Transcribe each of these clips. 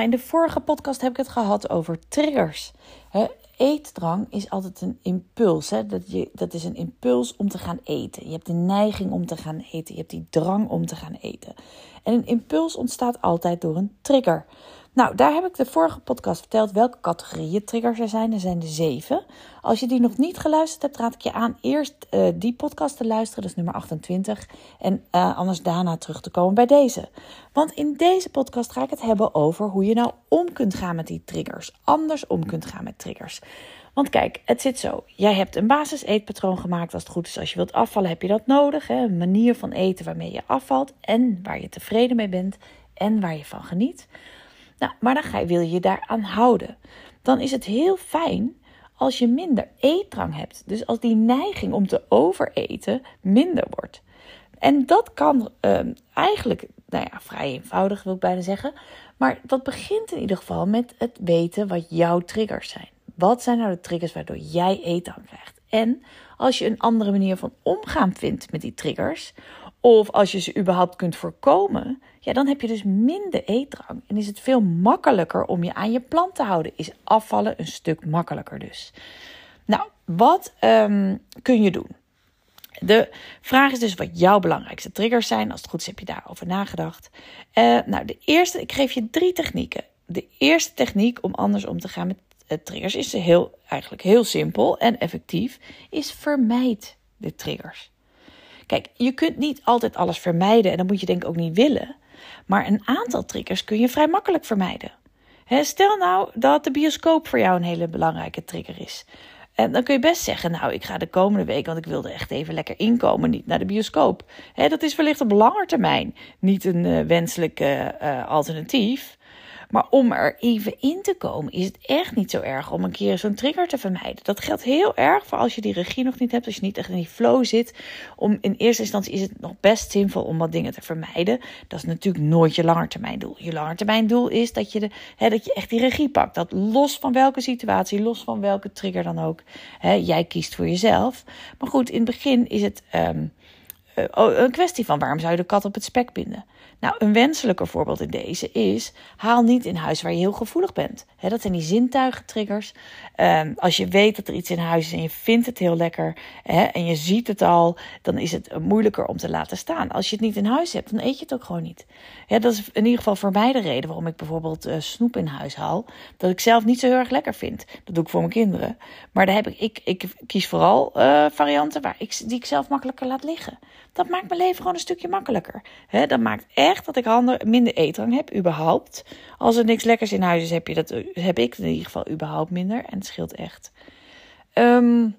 Ha, in de vorige podcast heb ik het gehad over triggers. Eetdrang is altijd een impuls. Hè? Dat, je, dat is een impuls om te gaan eten. Je hebt de neiging om te gaan eten. Je hebt die drang om te gaan eten. En een impuls ontstaat altijd door een trigger. Nou, daar heb ik de vorige podcast verteld welke categorieën triggers er zijn. Er zijn er zeven. Als je die nog niet geluisterd hebt, raad ik je aan eerst uh, die podcast te luisteren. Is nummer 28. En uh, anders daarna terug te komen bij deze. Want in deze podcast ga ik het hebben over hoe je nou om kunt gaan met die triggers. Anders om kunt gaan met triggers. Want kijk, het zit zo. Jij hebt een basis eetpatroon gemaakt. Als het goed is, als je wilt afvallen, heb je dat nodig. Hè? Een manier van eten waarmee je afvalt en waar je tevreden mee bent en waar je van geniet. Nou, maar dan wil je je daaraan houden. Dan is het heel fijn als je minder eetdrang hebt. Dus als die neiging om te overeten minder wordt. En dat kan uh, eigenlijk, nou ja, vrij eenvoudig wil ik bijna zeggen. Maar dat begint in ieder geval met het weten wat jouw triggers zijn. Wat zijn nou de triggers waardoor jij eetdrang krijgt? En als je een andere manier van omgaan vindt met die triggers, of als je ze überhaupt kunt voorkomen, ja, dan heb je dus minder eetdrang. En is het veel makkelijker om je aan je plan te houden. Is afvallen een stuk makkelijker dus. Nou, wat um, kun je doen? De vraag is dus wat jouw belangrijkste triggers zijn. Als het goed is, heb je daarover nagedacht. Uh, nou, de eerste, ik geef je drie technieken. De eerste techniek om anders om te gaan met uh, triggers is heel, eigenlijk heel simpel en effectief. Is vermijd de triggers. Kijk, je kunt niet altijd alles vermijden en dat moet je denk ik ook niet willen. Maar een aantal triggers kun je vrij makkelijk vermijden. stel nou dat de bioscoop voor jou een hele belangrijke trigger is. En dan kun je best zeggen, nou, ik ga de komende week, want ik wilde echt even lekker inkomen, niet naar de bioscoop. dat is wellicht op lange termijn niet een uh, wenselijk uh, alternatief. Maar om er even in te komen, is het echt niet zo erg om een keer zo'n trigger te vermijden. Dat geldt heel erg voor als je die regie nog niet hebt, als je niet echt in die flow zit. Om, in eerste instantie is het nog best zinvol om wat dingen te vermijden. Dat is natuurlijk nooit je langetermijndoel. Je langetermijndoel is dat je, de, hè, dat je echt die regie pakt. Dat los van welke situatie, los van welke trigger dan ook, hè, jij kiest voor jezelf. Maar goed, in het begin is het. Um, een kwestie van waarom zou je de kat op het spek binden? Nou, een wenselijker voorbeeld in deze is: haal niet in huis waar je heel gevoelig bent. dat zijn die zintuigentriggers. Um, als je weet dat er iets in huis is en je vindt het heel lekker en je ziet het al, dan is het moeilijker om te laten staan. Als je het niet in huis hebt, dan eet je het ook gewoon niet. Dat is in ieder geval voor mij de reden waarom ik bijvoorbeeld uh, snoep in huis haal. Dat ik zelf niet zo heel erg lekker vind. Dat doe ik voor mijn kinderen. Maar daar heb ik, ik, ik kies vooral uh, varianten waar ik, die ik zelf makkelijker laat liggen. Dat maakt mijn leven gewoon een stukje makkelijker. Dat maakt echt dat ik handen, minder eetdrang heb, überhaupt. Als er niks lekkers in huis is, heb, je dat, heb ik in ieder geval überhaupt minder. En het scheelt echt. Um,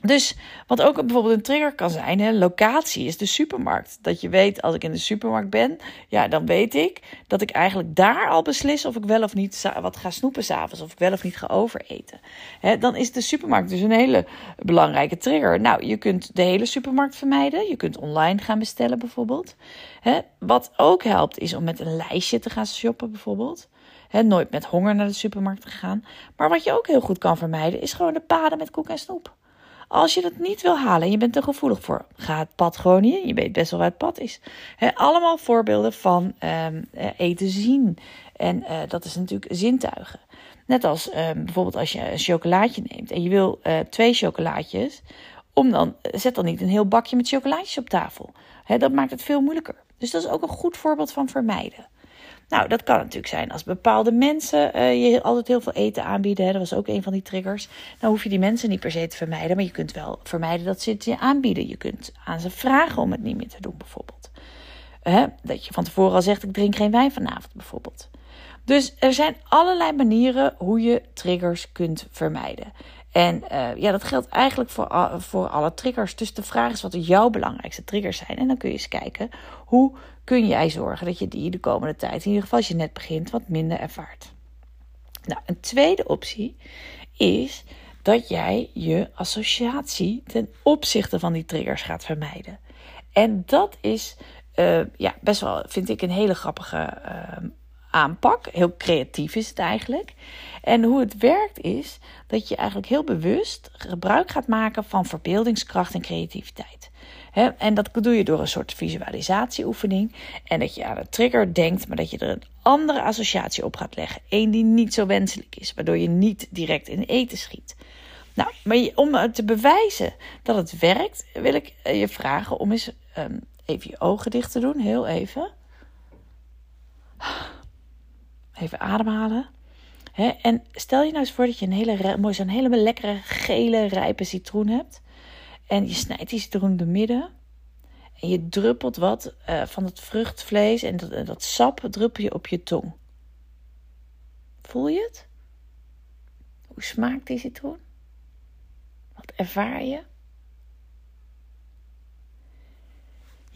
dus wat ook bijvoorbeeld een trigger kan zijn, locatie is de supermarkt. Dat je weet, als ik in de supermarkt ben, ja, dan weet ik dat ik eigenlijk daar al beslis of ik wel of niet wat ga snoepen s'avonds. Of ik wel of niet ga overeten. Hè, dan is de supermarkt dus een hele belangrijke trigger. Nou, je kunt de hele supermarkt vermijden. Je kunt online gaan bestellen bijvoorbeeld. Wat ook helpt is om met een lijstje te gaan shoppen bijvoorbeeld. He, nooit met honger naar de supermarkt te gaan. Maar wat je ook heel goed kan vermijden, is gewoon de paden met koek en snoep. Als je dat niet wil halen en je bent er gevoelig voor, ga het pad gewoon niet in. Je weet best wel waar het pad is. allemaal voorbeelden van um, eten zien. En uh, dat is natuurlijk zintuigen. Net als um, bijvoorbeeld als je een chocolaatje neemt en je wil uh, twee chocolaatjes. Om dan, zet dan niet een heel bakje met chocolaatjes op tafel. dat maakt het veel moeilijker. Dus dat is ook een goed voorbeeld van vermijden. Nou, dat kan natuurlijk zijn als bepaalde mensen uh, je altijd heel veel eten aanbieden. Hè. Dat was ook een van die triggers. Dan hoef je die mensen niet per se te vermijden. Maar je kunt wel vermijden dat ze het je aanbieden. Je kunt aan ze vragen om het niet meer te doen, bijvoorbeeld. Dat je van tevoren al zegt: ik drink geen wijn vanavond, bijvoorbeeld. Dus er zijn allerlei manieren hoe je triggers kunt vermijden. En uh, ja, dat geldt eigenlijk voor, voor alle triggers. Dus de vraag is wat jouw belangrijkste triggers zijn. En dan kun je eens kijken hoe kun jij zorgen dat je die de komende tijd, in ieder geval als je net begint, wat minder ervaart. Nou, een tweede optie is dat jij je associatie ten opzichte van die triggers gaat vermijden. En dat is uh, ja, best wel, vind ik, een hele grappige uh, aanpak. Heel creatief is het eigenlijk. En hoe het werkt is dat je eigenlijk heel bewust gebruik gaat maken van verbeeldingskracht en creativiteit. en dat doe je door een soort visualisatieoefening. En dat je aan een trigger denkt, maar dat je er een andere associatie op gaat leggen. Eén die niet zo wenselijk is, waardoor je niet direct in eten schiet. Nou, maar om te bewijzen dat het werkt, wil ik je vragen om eens um, even je ogen dicht te doen. Heel even. Even ademhalen. en stel je nou eens voor dat je een hele, mooi, zo'n hele lekkere gele rijpe citroen hebt. En je snijdt die citroen door midden. En je druppelt wat uh, van het vruchtvlees en dat, dat sap druppel je op je tong. Voel je het? Hoe smaakt die citroen? Wat ervaar je?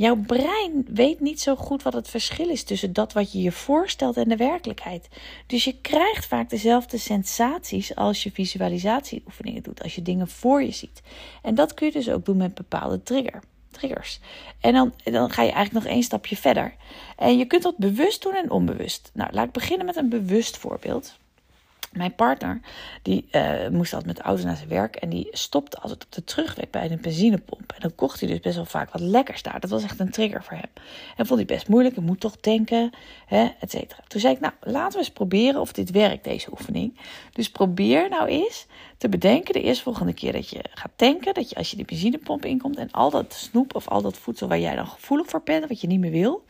Jouw brein weet niet zo goed wat het verschil is tussen dat wat je je voorstelt en de werkelijkheid. Dus je krijgt vaak dezelfde sensaties als je visualisatieoefeningen doet, als je dingen voor je ziet. En dat kun je dus ook doen met bepaalde trigger, triggers. En dan, dan ga je eigenlijk nog één stapje verder. En je kunt dat bewust doen en onbewust. Nou, laat ik beginnen met een bewust voorbeeld. Mijn partner, die uh, moest altijd met de auto naar zijn werk. En die stopte altijd op de terugweg bij een benzinepomp. En dan kocht hij dus best wel vaak wat lekkers daar. Dat was echt een trigger voor hem. En vond hij best moeilijk. Ik moet toch denken, et cetera. Toen zei ik, nou, laten we eens proberen of dit werkt, deze oefening. Dus probeer nou eens te bedenken de eerstvolgende keer dat je gaat tanken. Dat je als je die benzinepomp inkomt en al dat snoep of al dat voedsel waar jij dan gevoelig voor bent, wat je niet meer wil.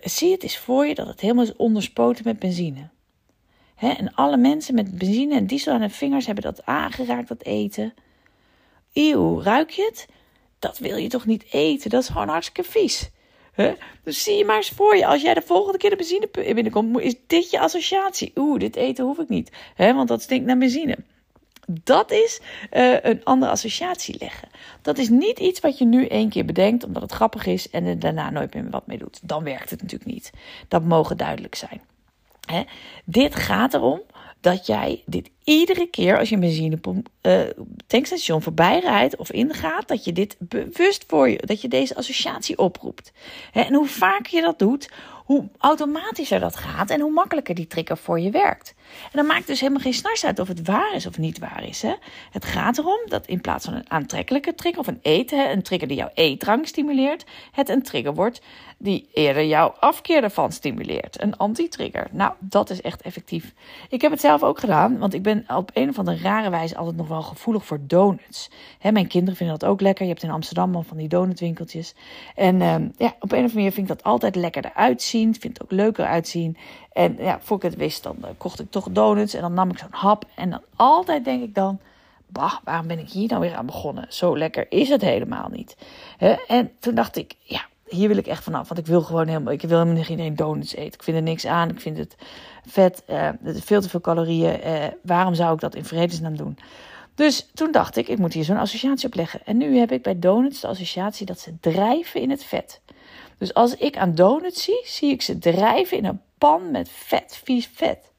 Zie het eens voor je dat het helemaal is onderspoten met benzine en alle mensen met benzine en diesel aan hun vingers hebben dat aangeraakt, dat eten. Eeuw, ruik je het? Dat wil je toch niet eten? Dat is gewoon hartstikke vies. Dus zie je maar eens voor je, als jij de volgende keer de benzine binnenkomt, is dit je associatie. Oeh, dit eten hoef ik niet, want dat stinkt naar benzine. Dat is uh, een andere associatie leggen. Dat is niet iets wat je nu één keer bedenkt omdat het grappig is en er daarna nooit meer wat mee doet. Dan werkt het natuurlijk niet. Dat mogen duidelijk zijn. Hè? Dit gaat erom dat jij dit iedere keer als je een benzinepomp uh, tankstation voorbij rijdt of ingaat, dat je dit bewust voor je, dat je deze associatie oproept. Hè? En hoe vaker je dat doet, hoe automatischer dat gaat en hoe makkelijker die trigger voor je werkt. En dan maakt dus helemaal geen snars uit of het waar is of niet waar is. Hè? Het gaat erom dat in plaats van een aantrekkelijke trigger of een eten, een trigger die jouw eetdrang stimuleert, het een trigger wordt die eerder jouw afkeer ervan stimuleert. Een anti-trigger. Nou, dat is echt effectief. Ik heb het zelf ook gedaan, want ik ben op een of andere rare wijze altijd nog wel gevoelig voor donuts. Hè, mijn kinderen vinden dat ook lekker. Je hebt in Amsterdam al van die donutwinkeltjes. En uh, ja, op een of andere manier vind ik dat altijd lekker eruit zien. Vind het ook leuker uitzien. En ja, voor ik het wist, dan eh, kocht ik toch donuts en dan nam ik zo'n hap. En dan altijd denk ik dan, bah, waarom ben ik hier nou weer aan begonnen? Zo lekker is het helemaal niet. en toen dacht ik, ja, hier wil ik echt vanaf. Want ik wil gewoon helemaal, ik wil helemaal geen donuts eten. Ik vind er niks aan. Ik vind het vet. Uh, veel te veel calorieën. Uh, waarom zou ik dat in vredesnaam doen? Dus toen dacht ik, ik moet hier zo'n associatie op leggen. En nu heb ik bij donuts de associatie dat ze drijven in het vet. Dus als ik aan donuts zie, zie ik ze drijven in een pan met vet, vies vet.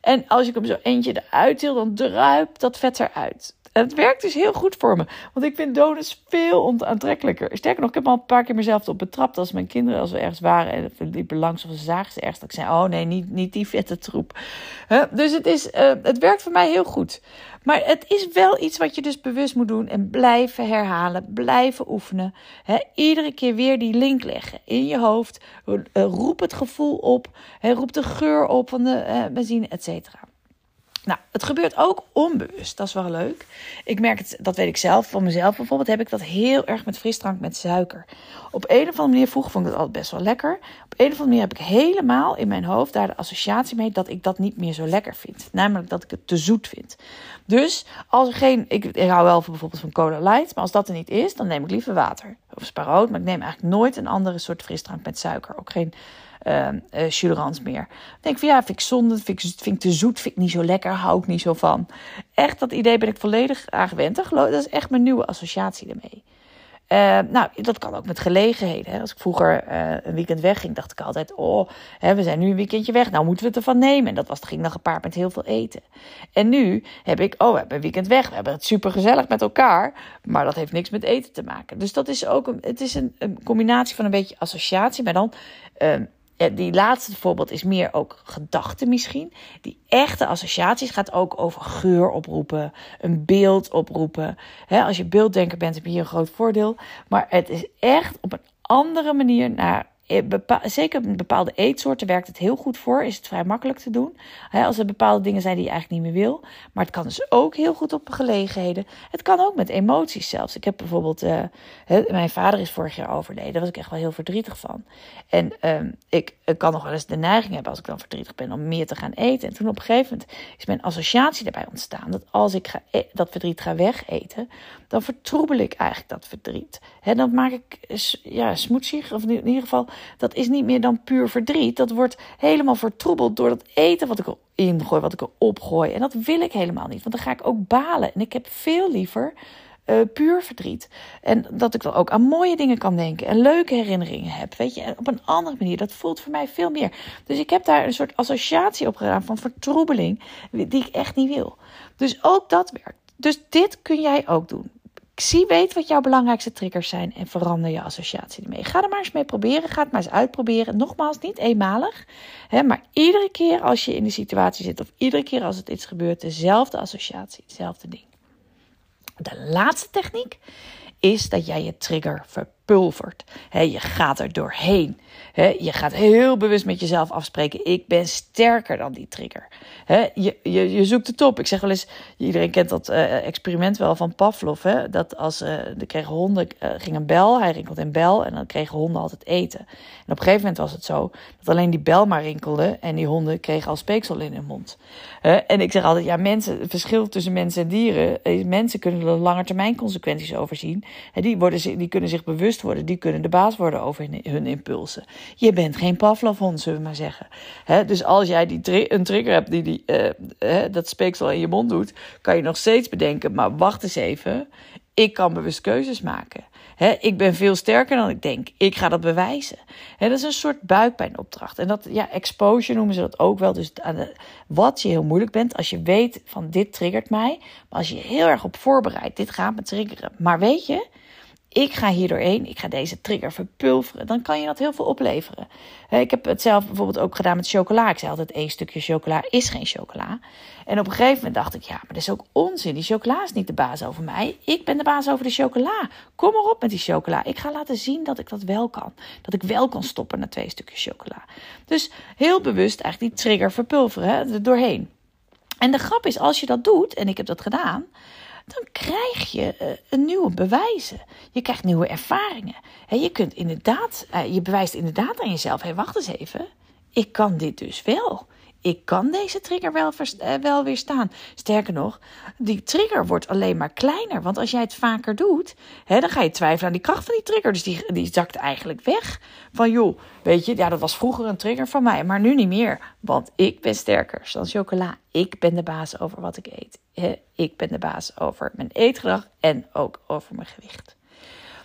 En als ik hem zo eentje eruit til, dan druipt dat vet eruit. Het werkt dus heel goed voor me. Want ik vind donuts veel aantrekkelijker. Sterker nog, ik heb al een paar keer mezelf op betrapt. Als mijn kinderen, als we ergens waren en we liepen langs of ze zagen ze ergens. Dat ik zei, oh nee, niet, niet die vette troep. dus het, is, uh, het werkt voor mij heel goed. Maar het is wel iets wat je dus bewust moet doen. En blijven herhalen, blijven oefenen. iedere keer weer die link leggen in je hoofd. Uh, roep het gevoel op. roep de geur op van de uh, benzine, et cetera. Nou, het gebeurt ook onbewust. Dat is wel leuk. Ik merk het, dat weet ik zelf van mezelf bijvoorbeeld, heb ik dat heel erg met frisdrank met suiker. Op een of andere manier, vroeger vond ik dat altijd best wel lekker. Op een of andere manier heb ik helemaal in mijn hoofd daar de associatie mee dat ik dat niet meer zo lekker vind. Namelijk dat ik het te zoet vind. Dus als er geen, ik, hou wel van bijvoorbeeld van cola light, maar als dat er niet is, dan neem ik liever water. Of sparoot, maar ik neem eigenlijk nooit een andere soort frisdrank met suiker. Ook geen uh, meer. Dan denk ik van ja, vind ik zonde, vind ik, vind ik te zoet, vind ik niet zo lekker, hou ik niet zo van. Echt, dat idee ben ik volledig aan gewend. Dat is echt mijn nieuwe associatie ermee. Uh, nou, dat kan ook met gelegenheden. Hè. Als ik vroeger uh, een weekend wegging, dacht ik altijd: Oh, hè, we zijn nu een weekendje weg. Nou moeten we het ervan nemen. En dat was, ging dan gepaard met heel veel eten. En nu heb ik: Oh, we hebben een weekend weg. We hebben het super gezellig met elkaar. Maar dat heeft niks met eten te maken. Dus dat is ook een, het is een, een combinatie van een beetje associatie. Maar dan ja, die laatste voorbeeld is meer ook gedachten misschien. Die echte associaties gaat ook over geur oproepen, een beeld oproepen. als je beelddenker bent, heb je hier een groot voordeel. Maar het is echt op een andere manier naar zeker met bepaalde eetsoorten werkt het heel goed voor. Is het vrij makkelijk te doen. als er bepaalde dingen zijn die je eigenlijk niet meer wil. Maar het kan dus ook heel goed op gelegenheden. Het kan ook met emoties zelfs. Ik heb bijvoorbeeld. Uh, mijn vader is vorig jaar overleden. Daar was ik echt wel heel verdrietig van. En um, ik, ik, kan nog wel eens de neiging hebben als ik dan verdrietig ben om meer te gaan eten. En toen op een gegeven moment is mijn associatie erbij ontstaan. Dat als ik ga, e-, dat verdriet ga wegeten. Dan vertroebel ik eigenlijk dat verdriet. He, dan maak ik ja, smoetsig. Of in ieder geval dat is niet meer dan puur verdriet. Dat wordt helemaal vertroebeld door dat eten wat ik erin gooi, wat ik erop gooi. En dat wil ik helemaal niet, want dan ga ik ook balen. En ik heb veel liever uh, puur verdriet. En dat ik dan ook aan mooie dingen kan denken en leuke herinneringen heb. Weet je, op een andere manier. Dat voelt voor mij veel meer. Dus ik heb daar een soort associatie op gedaan van vertroebeling, die ik echt niet wil. Dus ook dat werkt. Dus dit kun jij ook doen. Zie, weet wat jouw belangrijkste triggers zijn en verander je associatie ermee. Ga er maar eens mee proberen. Ga het maar eens uitproberen. Nogmaals, niet eenmalig, hè, maar iedere keer als je in de situatie zit of iedere keer als het iets gebeurt, dezelfde associatie, hetzelfde ding. De laatste techniek is dat jij je trigger verpulvert. je gaat er doorheen. je gaat heel bewust met jezelf afspreken: ik ben sterker dan die trigger. je, je, je zoekt het op. Ik zeg wel eens: iedereen kent dat uh, experiment wel van Pavlov. Dat als uh, er kregen honden, uh, ging een bel, hij rinkelde een bel en dan kregen honden altijd eten. En op een gegeven moment was het zo dat alleen die bel maar rinkelde en die honden kregen al speeksel in hun mond. en ik zeg altijd: ja, mensen, het verschil tussen mensen en dieren, mensen kunnen er lange termijn consequenties overzien. die, worden, die kunnen zich bewust worden, die kunnen de baas worden over hun, impulsen. Je bent geen Pavlov-hond, zullen we maar zeggen. dus als jij die een trigger hebt die, die uh, dat speeksel in je mond doet, kan je nog steeds bedenken, maar wacht eens even, ik kan bewust keuzes maken. ik ben veel sterker dan ik denk. Ik ga dat bewijzen. dat is een soort buikpijnopdracht. En dat, ja, exposure noemen ze dat ook wel. Dus aan de, wat je heel moeilijk bent, als je weet van dit triggert mij. Maar als je heel erg op voorbereidt, dit gaat me triggeren. Maar weet je, ik ga hier doorheen, ik ga deze trigger verpulveren, dan kan je dat heel veel opleveren. Ik heb het zelf bijvoorbeeld ook gedaan met chocola. Ik zei altijd: één stukje chocola is geen chocola. En op een gegeven moment dacht ik: ja, maar dat is ook onzin. Die chocola is niet de baas over mij. Ik ben de baas over de chocola. Kom maar op met die chocola. Ik ga laten zien dat ik dat wel kan. Dat ik wel kan stoppen na twee stukjes chocola. Dus heel bewust eigenlijk die trigger verpulveren, er doorheen. En de grap is, als je dat doet, en ik heb dat gedaan dan krijg je uh, een nieuwe bewijzen. Je krijgt nieuwe ervaringen. He, je kunt inderdaad, uh, je bewijst inderdaad aan jezelf: hé, hey, wacht eens even, ik kan dit dus wel ik kan deze trigger wel, uh, wel weerstaan. Sterker nog, die trigger wordt alleen maar kleiner. Want als jij het vaker doet, hè, dan ga je twijfelen aan die kracht van die trigger. Dus die, die zakt eigenlijk weg. Van joh, weet je, ja, dat was vroeger een trigger van mij, maar nu niet meer. Want ik ben sterker dan chocola. Ik ben de baas over wat ik eet. Ik ben de baas over mijn eetgedrag en ook over mijn gewicht.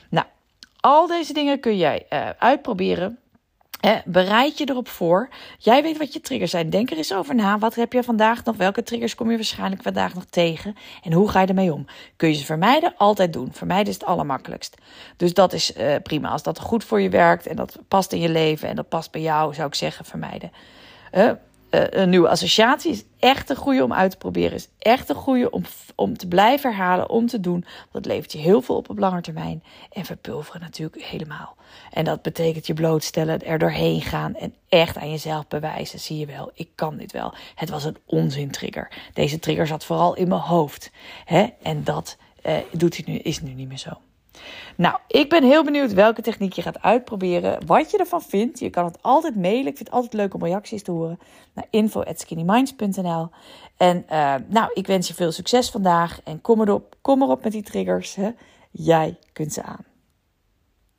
Nou, al deze dingen kun jij uh, uitproberen bereid je erop voor. Jij weet wat je triggers zijn. Denk er eens over na. Wat heb je vandaag nog? Welke triggers kom je waarschijnlijk vandaag nog tegen? En hoe ga je ermee om? Kun je ze vermijden? Altijd doen. Vermijden is het allermakkelijkst. Dus dat is uh, prima. Als dat goed voor je werkt en dat past in je leven en dat past bij jou, zou ik zeggen vermijden. Uh, uh, een nieuwe associatie is echt een goede om uit te proberen. Is echt een goede om, om te blijven herhalen, om te doen. Dat levert je heel veel op op lange termijn. En verpulveren natuurlijk helemaal. En dat betekent je blootstellen, er doorheen gaan en echt aan jezelf bewijzen. Zie je wel, ik kan dit wel. Het was een onzin-trigger. Deze trigger zat vooral in mijn hoofd. Hè? En dat uh, doet hij nu, is nu niet meer zo. Nou, ik ben heel benieuwd welke techniek je gaat uitproberen. Wat je ervan vindt. Je kan het altijd mailen. Ik vind het altijd leuk om reacties te horen. Naar info.skinnyminds.nl En uh, nou, ik wens je veel succes vandaag. En kom erop, kom erop met die triggers. Hè. Jij kunt ze aan.